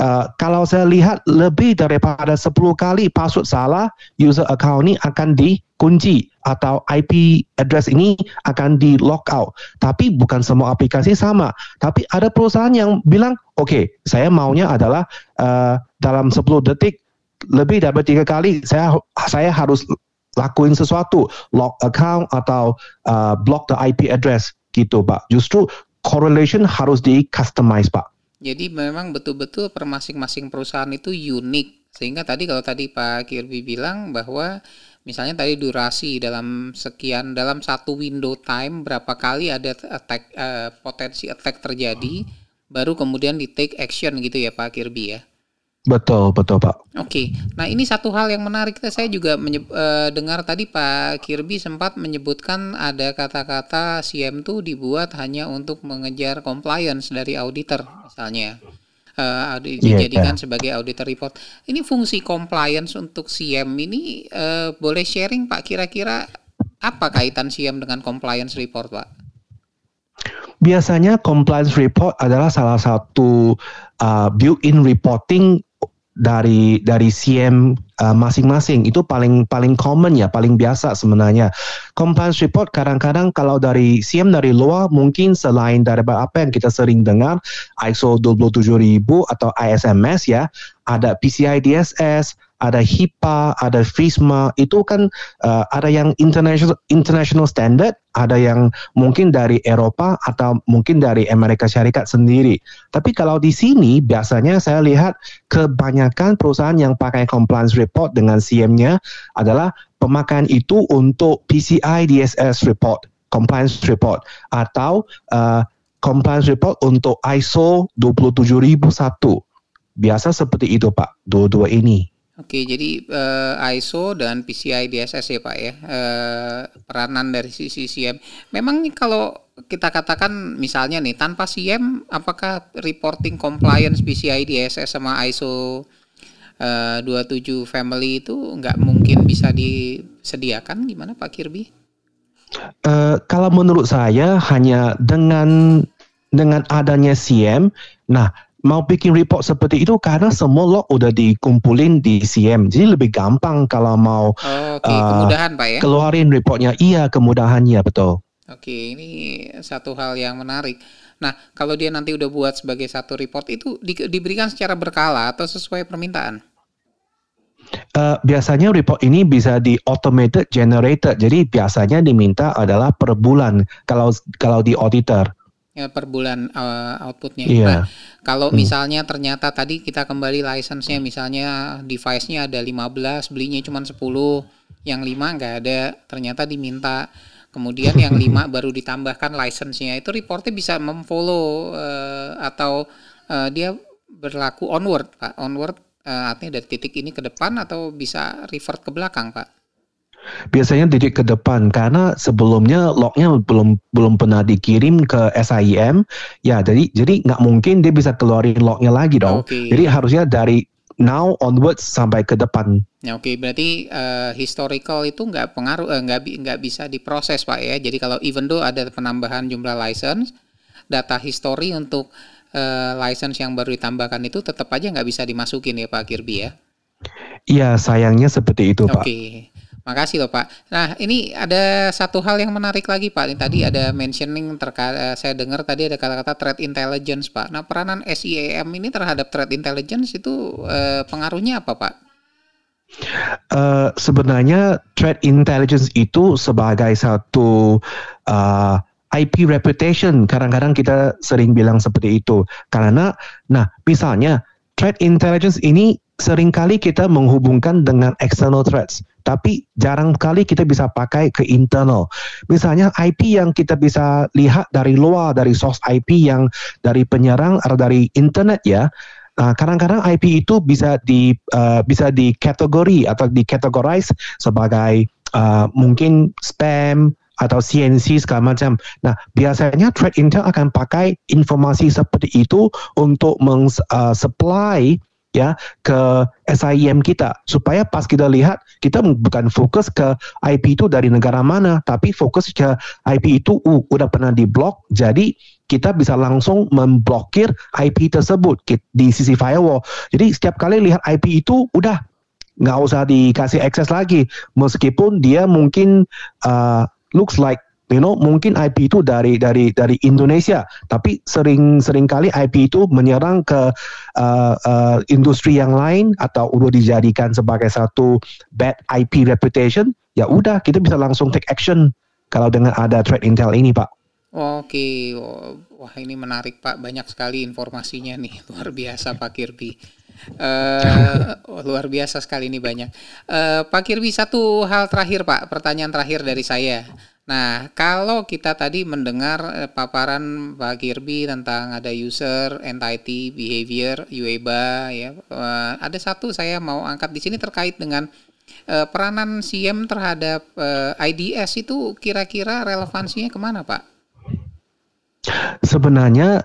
[SPEAKER 2] Uh, kalau saya lihat lebih daripada 10 kali password salah, user account ini akan dikunci atau IP address ini akan di lock out. Tapi bukan semua aplikasi sama. Tapi ada perusahaan yang bilang, oke, okay, saya maunya adalah uh, dalam 10 detik lebih dari tiga kali saya saya harus lakuin sesuatu, lock account atau uh, block the IP address gitu, Pak. Justru correlation harus di customize, Pak.
[SPEAKER 1] Jadi memang betul-betul per masing-masing perusahaan itu unik. Sehingga tadi kalau tadi Pak Kirby bilang bahwa misalnya tadi durasi dalam sekian dalam satu window time berapa kali ada attack uh, potensi attack terjadi baru kemudian di take action gitu ya Pak Kirby ya.
[SPEAKER 2] Betul, betul Pak.
[SPEAKER 1] Oke, nah ini satu hal yang menarik. Saya juga menyeb, uh, dengar tadi Pak Kirby sempat menyebutkan ada kata-kata CM itu dibuat hanya untuk mengejar compliance dari auditor, misalnya. Uh, dijadikan yeah, sebagai auditor report. Ini fungsi compliance untuk CM ini uh, boleh sharing Pak kira-kira apa kaitan CM dengan compliance report Pak?
[SPEAKER 2] Biasanya compliance report adalah salah satu uh, built-in reporting dari dari CM uh, masing-masing. Itu paling paling common ya paling biasa sebenarnya. Compliance report kadang-kadang kalau dari CM dari luar mungkin selain dari apa yang kita sering dengar ISO 27000 atau ISMS ya ada PCI DSS ada HIPAA, ada FISMA, itu kan uh, ada yang international international standard, ada yang mungkin dari Eropa atau mungkin dari Amerika Syarikat sendiri. Tapi kalau di sini biasanya saya lihat kebanyakan perusahaan yang pakai compliance report dengan CM-nya adalah pemakaian itu untuk PCI DSS report, compliance report atau uh, compliance report untuk ISO 27001. Biasa seperti itu Pak, dua-dua ini.
[SPEAKER 1] Oke, jadi uh, ISO dan PCI DSS ya Pak ya, uh, peranan dari sisi CM. Memang nih kalau kita katakan misalnya nih tanpa CM, apakah reporting compliance PCI DSS sama ISO uh, 27 family itu nggak mungkin bisa disediakan? Gimana Pak Kirby?
[SPEAKER 2] Uh, kalau menurut saya hanya dengan dengan adanya CM, nah mau bikin report seperti itu karena semua log udah dikumpulin di CM. Jadi lebih gampang kalau mau
[SPEAKER 1] oh, okay. uh, kemudahan Pak ya.
[SPEAKER 2] Keluarin reportnya. Iya, kemudahannya betul.
[SPEAKER 1] Oke, ini satu hal yang menarik. Nah, kalau dia nanti udah buat sebagai satu report itu di, diberikan secara berkala atau sesuai permintaan?
[SPEAKER 2] Uh, biasanya report ini bisa di automated generated. Jadi biasanya diminta adalah per bulan kalau kalau di auditor
[SPEAKER 1] ya, per bulan uh, outputnya. Yeah. Nah, kalau hmm. misalnya ternyata tadi kita kembali license-nya misalnya device-nya ada 15, belinya cuma 10, yang 5 nggak ada, ternyata diminta kemudian yang *laughs* 5 baru ditambahkan license-nya. Itu reportnya bisa memfollow uh, atau uh, dia berlaku onward, Pak. Onward uh, artinya dari titik ini ke depan atau bisa revert ke belakang, Pak
[SPEAKER 2] biasanya didik ke depan karena sebelumnya lognya belum belum pernah dikirim ke SIM ya jadi jadi nggak mungkin dia bisa keluarin lognya lagi dong okay. jadi harusnya dari now onwards sampai ke depan.
[SPEAKER 1] Ya, Oke, okay. berarti uh, historical itu nggak pengaruh, uh, nggak nggak bisa diproses pak ya. Jadi kalau even though ada penambahan jumlah license, data history untuk uh, license yang baru ditambahkan itu tetap aja nggak bisa dimasukin ya Pak Kirby ya.
[SPEAKER 2] Iya, sayangnya seperti itu Pak.
[SPEAKER 1] Oke. Makasih loh Pak. Nah ini ada satu hal yang menarik lagi Pak. Ini tadi ada mentioning terkait eh, saya dengar tadi ada kata-kata threat intelligence Pak. Nah peranan SIEM ini terhadap threat intelligence itu eh, pengaruhnya apa Pak?
[SPEAKER 2] Uh, sebenarnya threat intelligence itu sebagai satu uh, IP reputation. Kadang-kadang kita sering bilang seperti itu. Karena, nah misalnya threat intelligence ini sering kali kita menghubungkan dengan external threats, tapi jarang kali kita bisa pakai ke internal. Misalnya IP yang kita bisa lihat dari luar, dari source IP yang dari penyerang atau dari internet ya, Nah, kadang-kadang IP itu bisa di uh, bisa dikategori atau dikategorize sebagai uh, mungkin spam atau CNC segala macam. Nah, biasanya Threat Intel akan pakai informasi seperti itu untuk meng-supply uh, ya ke SIM kita supaya pas kita lihat kita bukan fokus ke IP itu dari negara mana tapi fokus ke IP itu uh, udah pernah diblok jadi kita bisa langsung memblokir IP tersebut di sisi firewall. Jadi setiap kali lihat IP itu udah nggak usah dikasih akses lagi meskipun dia mungkin uh, looks like you know mungkin IP itu dari dari dari Indonesia tapi sering sering kali IP itu menyerang ke uh, uh, industri yang lain atau udah dijadikan sebagai satu bad IP reputation ya udah kita bisa langsung take action kalau dengan ada threat intel ini pak
[SPEAKER 1] Oke, wah ini menarik Pak, banyak sekali informasinya nih, *laughs* luar biasa Pak Kirby. Uh, luar biasa sekali ini banyak. Uh, Pak Kirby satu hal terakhir Pak, pertanyaan terakhir dari saya. Nah, kalau kita tadi mendengar uh, paparan Pak Kirby tentang ada user entity behavior UEBA ya, uh, ada satu saya mau angkat di sini terkait dengan uh, peranan SIEM terhadap IDS itu kira-kira relevansinya ke mana Pak?
[SPEAKER 2] Sebenarnya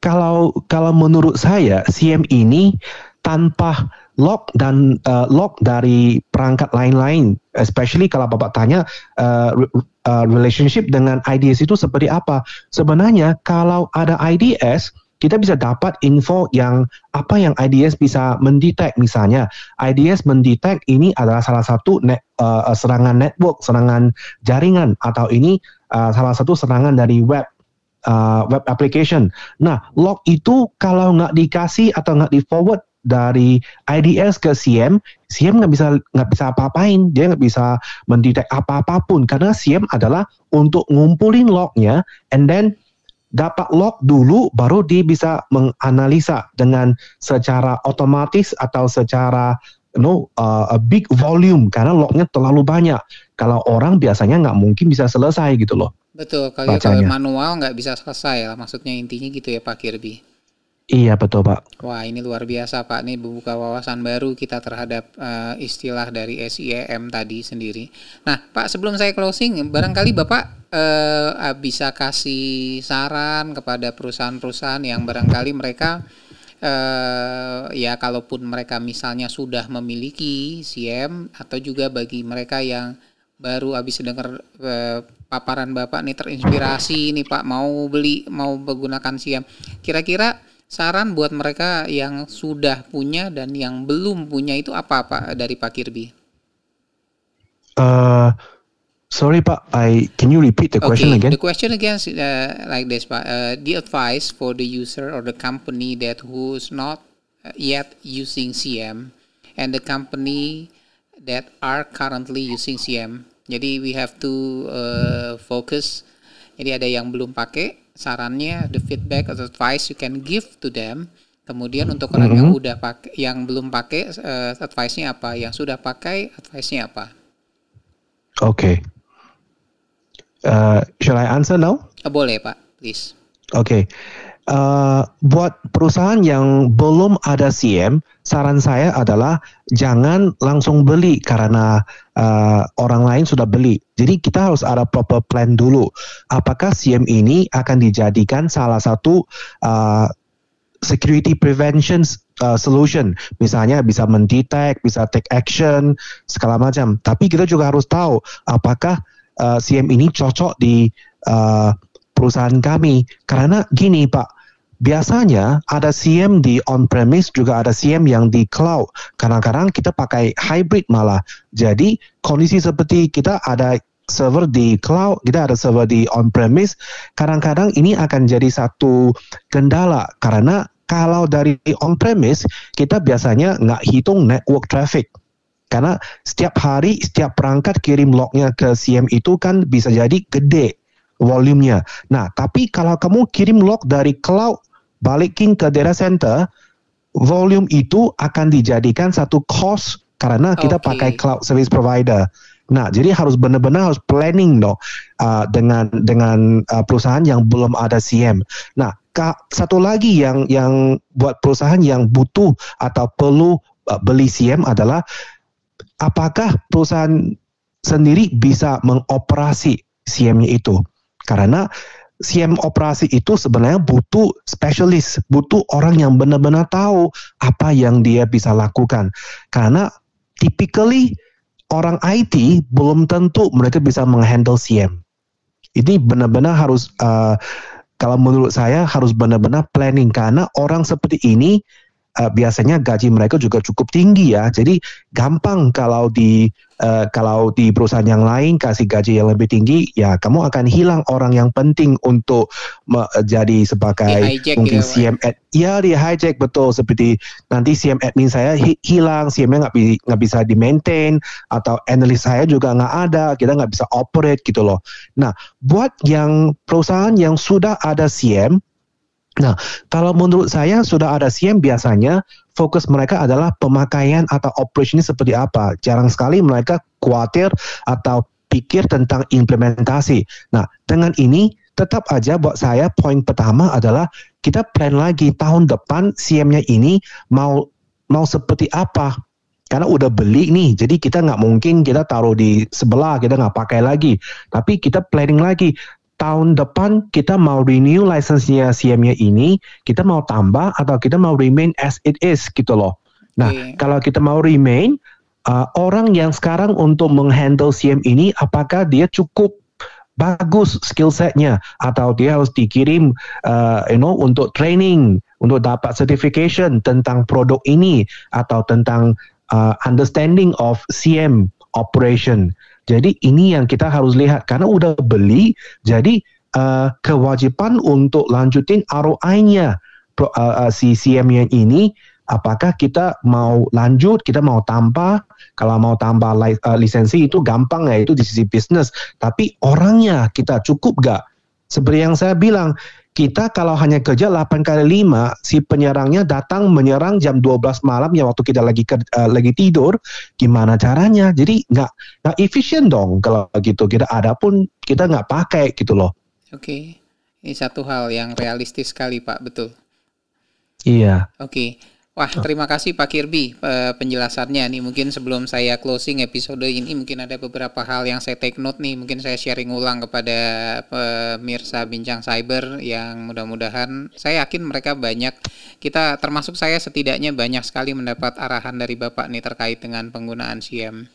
[SPEAKER 2] kalau kalau menurut saya CM ini tanpa lock dan uh, lock dari perangkat lain-lain, especially kalau bapak tanya uh, uh, relationship dengan IDS itu seperti apa. Sebenarnya kalau ada IDS kita bisa dapat info yang apa yang IDS bisa mendetek misalnya IDS mendetek ini adalah salah satu net, uh, serangan network serangan jaringan atau ini uh, salah satu serangan dari web uh, web application. Nah, log itu kalau nggak dikasih atau nggak di forward dari IDS ke CM, CM nggak bisa nggak bisa apa-apain, dia nggak bisa mendetek apa-apapun karena CM adalah untuk ngumpulin lognya, and then dapat log dulu baru dia bisa menganalisa dengan secara otomatis atau secara you know, uh, a big volume karena lognya terlalu banyak. Kalau orang biasanya nggak mungkin bisa selesai gitu loh.
[SPEAKER 1] Betul, kalau, kalau manual nggak bisa selesai lah, maksudnya intinya gitu ya Pak Kirby.
[SPEAKER 2] Iya betul Pak.
[SPEAKER 1] Wah ini luar biasa Pak, ini membuka wawasan baru kita terhadap uh, istilah dari SIEM tadi sendiri. Nah Pak sebelum saya closing, barangkali Bapak uh, bisa kasih saran kepada perusahaan-perusahaan yang barangkali mereka uh, ya kalaupun mereka misalnya sudah memiliki SIEM atau juga bagi mereka yang baru habis dengar uh, paparan Bapak nih terinspirasi nih Pak mau beli mau menggunakan siam. Kira-kira saran buat mereka yang sudah punya dan yang belum punya itu apa Pak dari Pak Kirby?
[SPEAKER 2] Uh, sorry Pak, I can you repeat the question okay, again?
[SPEAKER 1] The question again uh, like this Pak. Uh, the advice for the user or the company that who's not uh, yet using CM and the company that are currently using CM jadi we have to uh, focus. Jadi ada yang belum pakai, sarannya the feedback atau advice you can give to them. Kemudian untuk orang mm -hmm. yang mm-hmm. udah pakai, yang belum pakai, uh, advice-nya apa? Yang sudah pakai, advice-nya apa?
[SPEAKER 2] Oke. Okay. Uh, shall I answer now?
[SPEAKER 1] Uh, boleh Pak, please.
[SPEAKER 2] Oke. Okay. Uh, buat perusahaan yang belum ada CM, saran saya adalah jangan langsung beli karena uh, orang lain sudah beli. Jadi kita harus ada proper plan dulu. Apakah CM ini akan dijadikan salah satu uh, security prevention uh, solution. Misalnya bisa mendetek, bisa take action, segala macam. Tapi kita juga harus tahu apakah uh, CM ini cocok di uh, perusahaan kami. Karena gini Pak, biasanya ada CM di on-premise juga ada CM yang di cloud. Kadang-kadang kita pakai hybrid malah. Jadi kondisi seperti kita ada server di cloud, kita ada server di on-premise. Kadang-kadang ini akan jadi satu kendala karena kalau dari on-premise kita biasanya nggak hitung network traffic. Karena setiap hari, setiap perangkat kirim lognya ke CM itu kan bisa jadi gede volumenya. Nah, tapi kalau kamu kirim log dari cloud balikin ke data center, volume itu akan dijadikan satu cost karena kita okay. pakai cloud service provider. Nah, jadi harus benar-benar harus planning dong uh, dengan dengan uh, perusahaan yang belum ada CM. Nah, ka, satu lagi yang yang buat perusahaan yang butuh atau perlu uh, beli CM adalah apakah perusahaan sendiri bisa mengoperasi CM-nya itu. Karena CM operasi itu sebenarnya butuh spesialis, butuh orang yang benar-benar tahu apa yang dia bisa lakukan. Karena typically orang IT belum tentu mereka bisa menghandle CM. Ini benar-benar harus uh, kalau menurut saya harus benar-benar planning karena orang seperti ini uh, biasanya gaji mereka juga cukup tinggi ya. Jadi gampang kalau di uh, kalau di perusahaan yang lain kasih gaji yang lebih tinggi, ya kamu akan hilang orang yang penting untuk menjadi sebagai mungkin gitu, CM ad, ya di hijack betul seperti nanti CM admin saya hi hilang, CM-nya nggak bi nggak bisa di maintain atau analis saya juga nggak ada, kita nggak bisa operate gitu loh. Nah, buat yang perusahaan yang sudah ada CM Nah, kalau menurut saya sudah ada CM biasanya fokus mereka adalah pemakaian atau operasinya seperti apa. Jarang sekali mereka khawatir atau pikir tentang implementasi. Nah, dengan ini tetap aja buat saya poin pertama adalah kita plan lagi tahun depan CM-nya ini mau mau seperti apa karena udah beli nih, jadi kita nggak mungkin kita taruh di sebelah, kita nggak pakai lagi. Tapi kita planning lagi, tahun depan kita mau renew license-nya CM-nya ini, kita mau tambah atau kita mau remain as it is gitu loh. Nah, okay. kalau kita mau remain, uh, orang yang sekarang untuk menghandle CM ini, apakah dia cukup bagus skill setnya atau dia harus dikirim, uh, you know, untuk training, untuk dapat certification tentang produk ini atau tentang uh, understanding of CM operation. Jadi ini yang kita harus lihat karena udah beli, jadi uh, kewajiban untuk lanjutin ROI-nya uh, uh, si CM yang ini. Apakah kita mau lanjut, kita mau tambah? Kalau mau tambah li lisensi itu gampang ya, itu di sisi bisnis. Tapi orangnya kita cukup gak? Seperti yang saya bilang, kita kalau hanya kerja 8 kali 5, si penyerangnya datang menyerang jam 12 malam ya waktu kita lagi uh, lagi tidur, gimana caranya? Jadi nggak nggak efisien dong kalau gitu. Kita ada pun kita nggak pakai gitu loh.
[SPEAKER 1] Oke, ini satu hal yang realistis sekali Pak, betul.
[SPEAKER 2] Iya.
[SPEAKER 1] Oke. Wah, terima kasih Pak Kirby penjelasannya nih. Mungkin sebelum saya closing episode ini mungkin ada beberapa hal yang saya take note nih. Mungkin saya sharing ulang kepada pemirsa Bincang Cyber yang mudah-mudahan saya yakin mereka banyak kita termasuk saya setidaknya banyak sekali mendapat arahan dari Bapak nih terkait dengan penggunaan CM.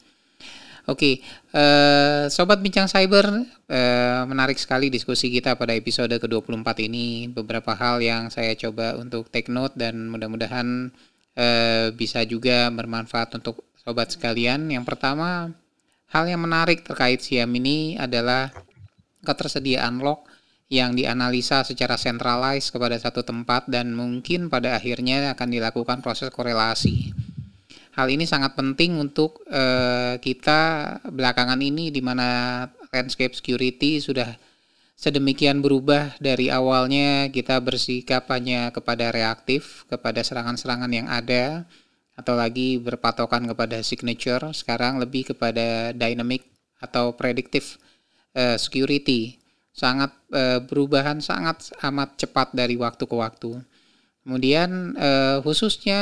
[SPEAKER 1] Oke, uh, sobat bincang cyber, uh, menarik sekali diskusi kita pada episode ke-24 ini. Beberapa hal yang saya coba untuk take note dan mudah-mudahan uh, bisa juga bermanfaat untuk sobat sekalian. Yang pertama, hal yang menarik terkait siam ini adalah ketersediaan log yang dianalisa secara centralized kepada satu tempat dan mungkin pada akhirnya akan dilakukan proses korelasi hal ini sangat penting untuk uh, kita belakangan ini di mana landscape security sudah sedemikian berubah dari awalnya kita bersikap hanya kepada reaktif kepada serangan-serangan yang ada atau lagi berpatokan kepada signature sekarang lebih kepada dynamic atau predictive uh, security. Sangat uh, perubahan sangat amat cepat dari waktu ke waktu Kemudian eh, khususnya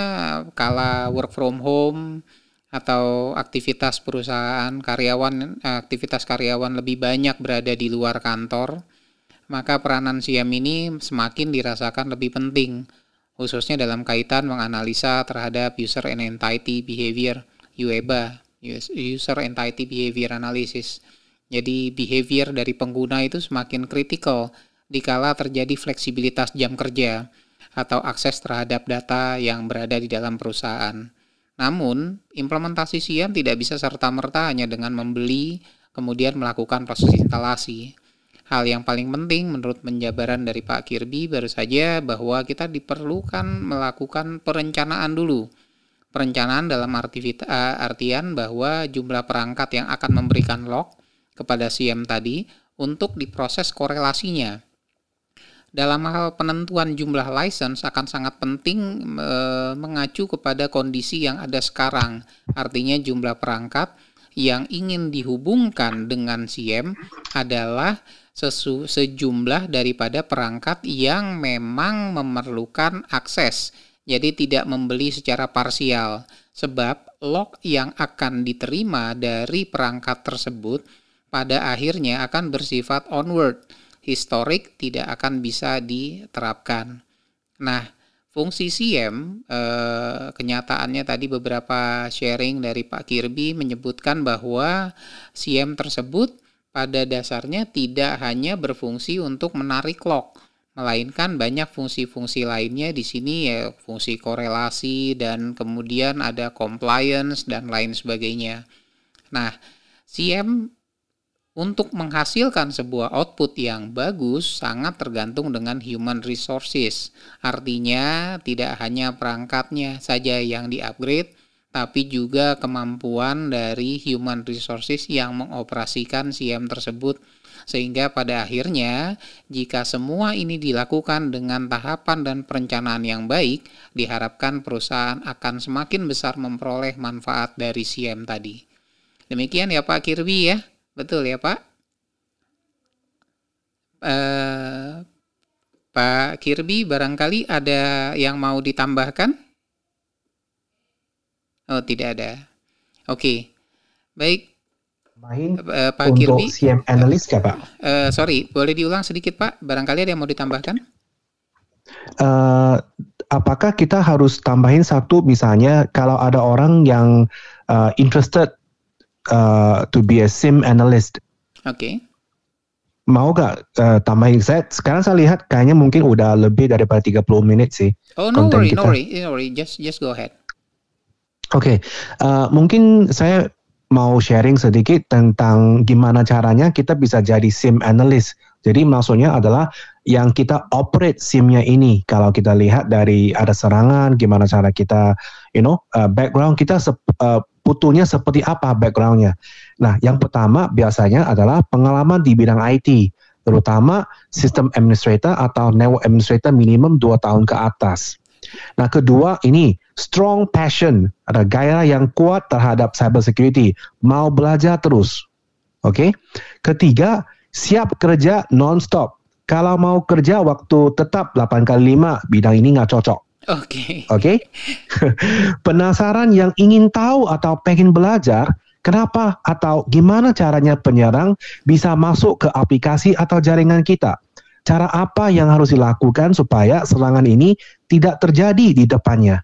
[SPEAKER 1] kala work from home atau aktivitas perusahaan karyawan aktivitas karyawan lebih banyak berada di luar kantor, maka peranan SIAM ini semakin dirasakan lebih penting khususnya dalam kaitan menganalisa terhadap user and entity behavior UEBA, user entity behavior analysis. Jadi behavior dari pengguna itu semakin kritikal dikala terjadi fleksibilitas jam kerja atau akses terhadap data yang berada di dalam perusahaan. Namun, implementasi SIAM tidak bisa serta-merta hanya dengan membeli, kemudian melakukan proses instalasi. Hal yang paling penting menurut penjabaran dari Pak Kirby baru saja bahwa kita diperlukan melakukan perencanaan dulu. Perencanaan dalam artian bahwa jumlah perangkat yang akan memberikan log kepada SIAM tadi untuk diproses korelasinya dalam hal penentuan jumlah license akan sangat penting e, mengacu kepada kondisi yang ada sekarang. Artinya jumlah perangkat yang ingin dihubungkan dengan SIEM adalah sesu, sejumlah daripada perangkat yang memang memerlukan akses. Jadi tidak membeli secara parsial sebab log yang akan diterima dari perangkat tersebut pada akhirnya akan bersifat onward. Historik tidak akan bisa diterapkan. Nah, fungsi SIEM eh, kenyataannya tadi beberapa sharing dari Pak Kirby menyebutkan bahwa SIEM tersebut pada dasarnya tidak hanya berfungsi untuk menarik lock, melainkan banyak fungsi-fungsi lainnya di sini ya fungsi korelasi dan kemudian ada compliance dan lain sebagainya. Nah, CM untuk menghasilkan sebuah output yang bagus sangat tergantung dengan human resources. Artinya tidak hanya perangkatnya saja yang di-upgrade, tapi juga kemampuan dari human resources yang mengoperasikan CM tersebut sehingga pada akhirnya, jika semua ini dilakukan dengan tahapan dan perencanaan yang baik, diharapkan perusahaan akan semakin besar memperoleh manfaat dari CM tadi. Demikian ya Pak Kirby ya. Betul ya Pak? Uh, Pak Kirby barangkali ada yang mau ditambahkan? Oh, tidak ada. Oke. Okay. Baik,
[SPEAKER 2] main uh, Pak untuk Kirby, CM analyst ya Pak?
[SPEAKER 1] Uh, sorry, boleh diulang sedikit Pak? Barangkali ada yang mau ditambahkan?
[SPEAKER 2] Uh, apakah kita harus tambahin satu misalnya kalau ada orang yang uh, interested uh, to be a sim analyst?
[SPEAKER 1] Oke. Okay.
[SPEAKER 2] Mau gak uh, tambahin? Saya sekarang saya lihat kayaknya mungkin udah lebih daripada 30 menit sih.
[SPEAKER 1] Oh no worry, kita. no worry, no worry, just just go ahead.
[SPEAKER 2] Oke, okay. uh, mungkin saya mau sharing sedikit tentang gimana caranya kita bisa jadi SIM analyst. Jadi maksudnya adalah yang kita operate SIM-nya ini. Kalau kita lihat dari ada serangan, gimana cara kita, you know, uh, background kita sep, uh, putulnya seperti apa backgroundnya. Nah, yang pertama biasanya adalah pengalaman di bidang IT, terutama sistem administrator atau network administrator minimum 2 tahun ke atas. Nah, kedua ini strong passion, ada gairah yang kuat terhadap cyber security, mau belajar terus. Oke. Okay? Ketiga, siap kerja non-stop. Kalau mau kerja waktu tetap 8 kali 5, bidang ini nggak cocok.
[SPEAKER 1] Oke. Okay.
[SPEAKER 2] Oke. Okay? *laughs* Penasaran yang ingin tahu atau pengen belajar, kenapa atau gimana caranya penyerang bisa masuk ke aplikasi atau jaringan kita? Cara apa yang harus dilakukan supaya serangan ini tidak terjadi di depannya?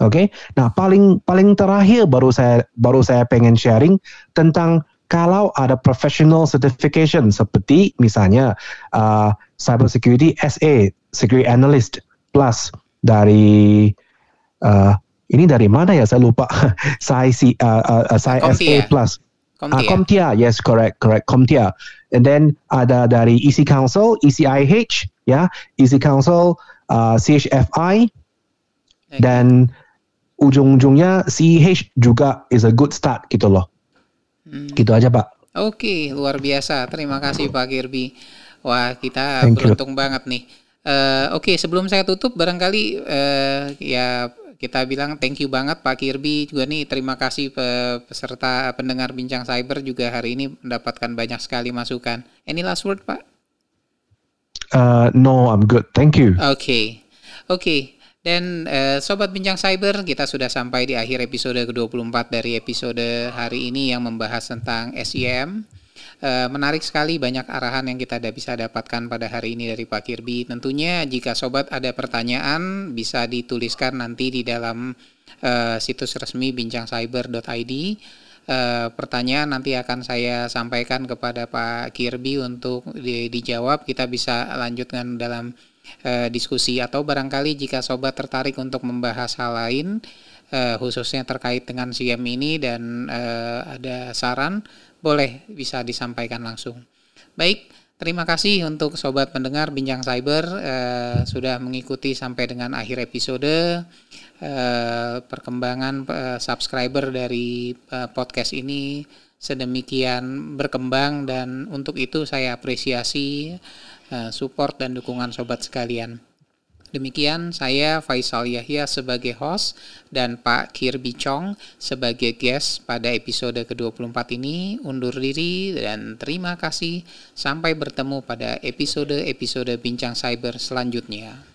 [SPEAKER 2] Oke. Okay? Nah, paling paling terakhir baru saya baru saya pengen sharing tentang kalau ada professional certification seperti misalnya uh, cyber security SA, security analyst plus dari uh, ini dari mana ya saya lupa. saya uh, uh, saya SA plus. Comtia. Uh, Comtia, yes, correct, correct, Comtia. And then ada dari EC Council, ECIH, ya, EC Council, uh, CHFI, okay. dan ujung-ujungnya CH juga is a good start gitu loh. Hmm. Gitu aja Pak.
[SPEAKER 1] Oke, okay, luar biasa. Terima kasih Pak Kirby. Wah, kita Thank beruntung you. banget nih. Uh, Oke, okay, sebelum saya tutup, barangkali uh, ya kita bilang thank you banget Pak Kirby juga nih terima kasih peserta pendengar bincang cyber juga hari ini mendapatkan banyak sekali masukan. Any last word Pak?
[SPEAKER 2] Uh, no, I'm good. Thank you.
[SPEAKER 1] Oke, okay. oke. Okay. Dan uh, Sobat Bincang Cyber, kita sudah sampai di akhir episode ke-24 dari episode hari ini yang membahas tentang SEM. Uh, menarik sekali banyak arahan yang kita bisa dapatkan pada hari ini dari Pak Kirby. Tentunya jika sobat ada pertanyaan bisa dituliskan nanti di dalam uh, situs resmi bincangcyber.id. Uh, pertanyaan nanti akan saya sampaikan kepada Pak Kirby untuk di, dijawab. Kita bisa lanjutkan dalam uh, diskusi atau barangkali jika sobat tertarik untuk membahas hal lain uh, khususnya terkait dengan SIEM ini dan uh, ada saran boleh bisa disampaikan langsung. Baik, terima kasih untuk sobat pendengar Bincang Cyber eh, sudah mengikuti sampai dengan akhir episode eh, perkembangan eh, subscriber dari eh, podcast ini sedemikian berkembang dan untuk itu saya apresiasi eh, support dan dukungan sobat sekalian. Demikian saya Faisal Yahya sebagai host dan Pak Kirby Chong sebagai guest pada episode ke-24 ini undur diri dan terima kasih sampai bertemu pada episode-episode Bincang Cyber selanjutnya.